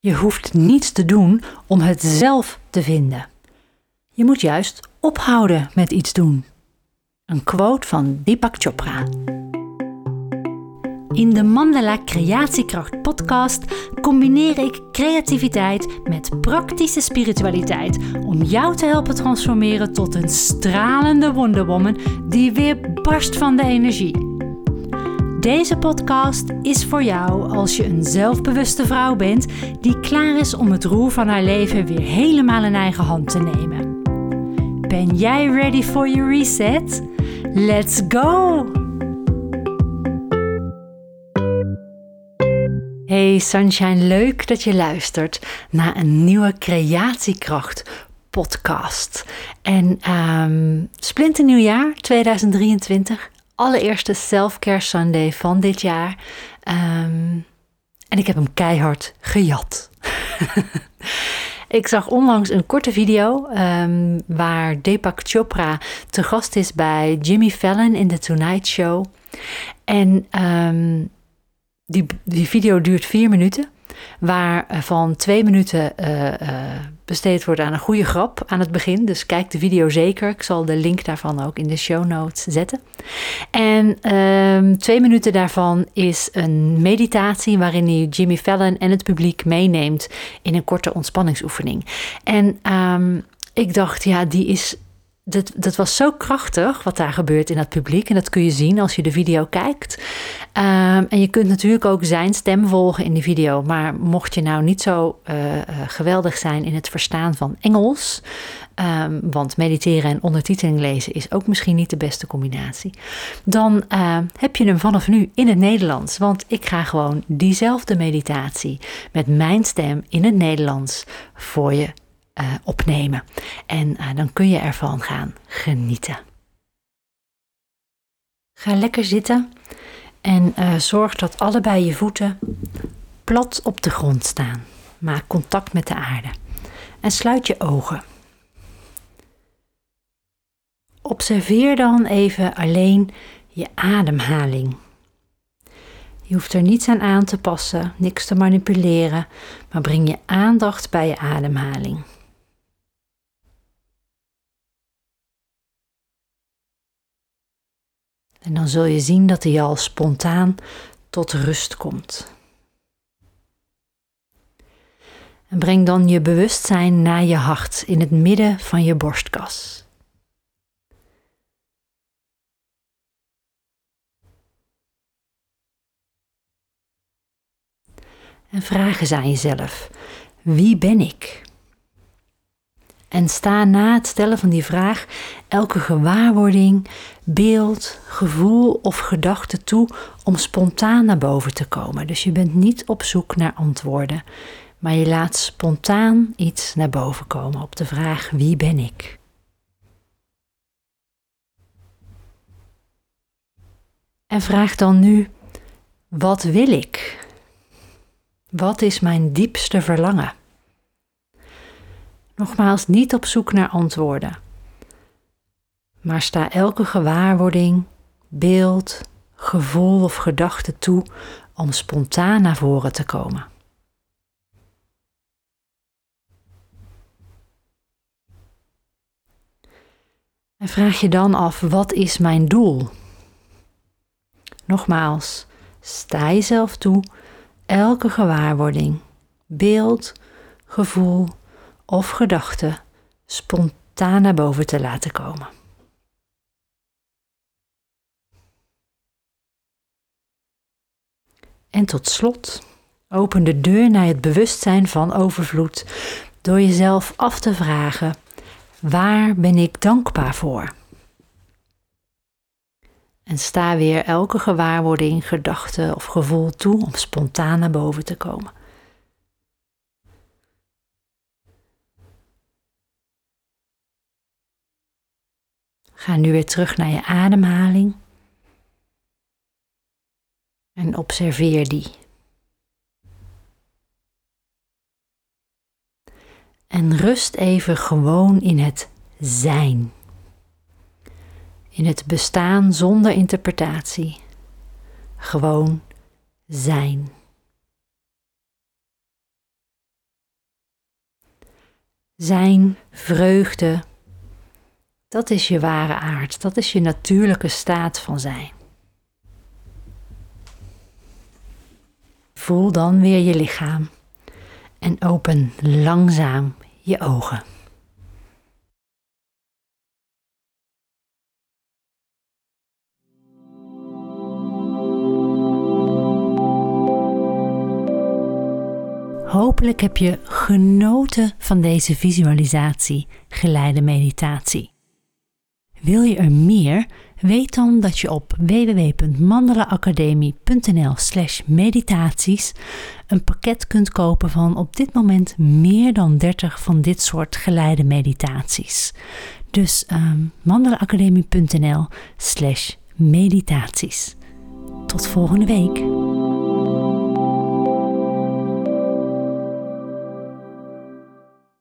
Je hoeft niets te doen om het zelf te vinden. Je moet juist ophouden met iets doen. Een quote van Deepak Chopra. In de Mandala Creatiekracht podcast combineer ik creativiteit met praktische spiritualiteit om jou te helpen transformeren tot een stralende wonderwoman die weer barst van de energie. Deze podcast is voor jou als je een zelfbewuste vrouw bent die klaar is om het roer van haar leven weer helemaal in eigen hand te nemen. Ben jij ready for your reset? Let's go! Hey Sunshine, leuk dat je luistert naar een nieuwe Creatiekracht podcast. En um, splinternieuw jaar 2023 allereerste Self-Care Sunday van dit jaar. Um, en ik heb hem keihard gejat. ik zag onlangs een korte video um, waar Deepak Chopra te gast is bij Jimmy Fallon in The Tonight Show. En um, die, die video duurt vier minuten waarvan twee minuten uh, uh, besteed wordt aan een goede grap aan het begin. Dus kijk de video zeker. Ik zal de link daarvan ook in de show notes zetten. En um, twee minuten daarvan is een meditatie waarin hij Jimmy Fallon en het publiek meeneemt in een korte ontspanningsoefening. En um, ik dacht, ja, die is dat, dat was zo krachtig wat daar gebeurt in dat publiek. En dat kun je zien als je de video kijkt. Um, en je kunt natuurlijk ook zijn stem volgen in die video. Maar mocht je nou niet zo uh, uh, geweldig zijn in het verstaan van Engels. Um, want mediteren en ondertiteling lezen is ook misschien niet de beste combinatie. Dan uh, heb je hem vanaf nu in het Nederlands. Want ik ga gewoon diezelfde meditatie met mijn stem in het Nederlands voor je uh, opnemen. En uh, dan kun je ervan gaan genieten. Ga lekker zitten en uh, zorg dat allebei je voeten plat op de grond staan. Maak contact met de aarde en sluit je ogen. Observeer dan even alleen je ademhaling. Je hoeft er niets aan aan te passen, niks te manipuleren, maar breng je aandacht bij je ademhaling. En dan zul je zien dat hij al spontaan tot rust komt. En breng dan je bewustzijn naar je hart in het midden van je borstkas. En vraag eens aan jezelf: wie ben ik? En sta na het stellen van die vraag elke gewaarwording, beeld, gevoel of gedachte toe om spontaan naar boven te komen. Dus je bent niet op zoek naar antwoorden, maar je laat spontaan iets naar boven komen op de vraag: wie ben ik? En vraag dan nu: wat wil ik? Wat is mijn diepste verlangen? Nogmaals, niet op zoek naar antwoorden. Maar sta elke gewaarwording, beeld, gevoel of gedachte toe om spontaan naar voren te komen. En vraag je dan af: wat is mijn doel? Nogmaals, sta jezelf toe elke gewaarwording, beeld, gevoel of gedachte spontaan naar boven te laten komen. En tot slot, open de deur naar het bewustzijn van overvloed door jezelf af te vragen: waar ben ik dankbaar voor? En sta weer elke gewaarwording, gedachte of gevoel toe om spontaan naar boven te komen. Ga nu weer terug naar je ademhaling. En observeer die. En rust even gewoon in het zijn. In het bestaan zonder interpretatie. Gewoon zijn. zijn, vreugde. Dat is je ware aard, dat is je natuurlijke staat van zijn. Voel dan weer je lichaam en open langzaam je ogen. Hopelijk heb je genoten van deze visualisatie, geleide meditatie. Wil je er meer? Weet dan dat je op www.mandelaacademie.nl/slash meditaties een pakket kunt kopen van op dit moment meer dan 30 van dit soort geleide meditaties. Dus um, mandelaacademie.nl/slash meditaties. Tot volgende week.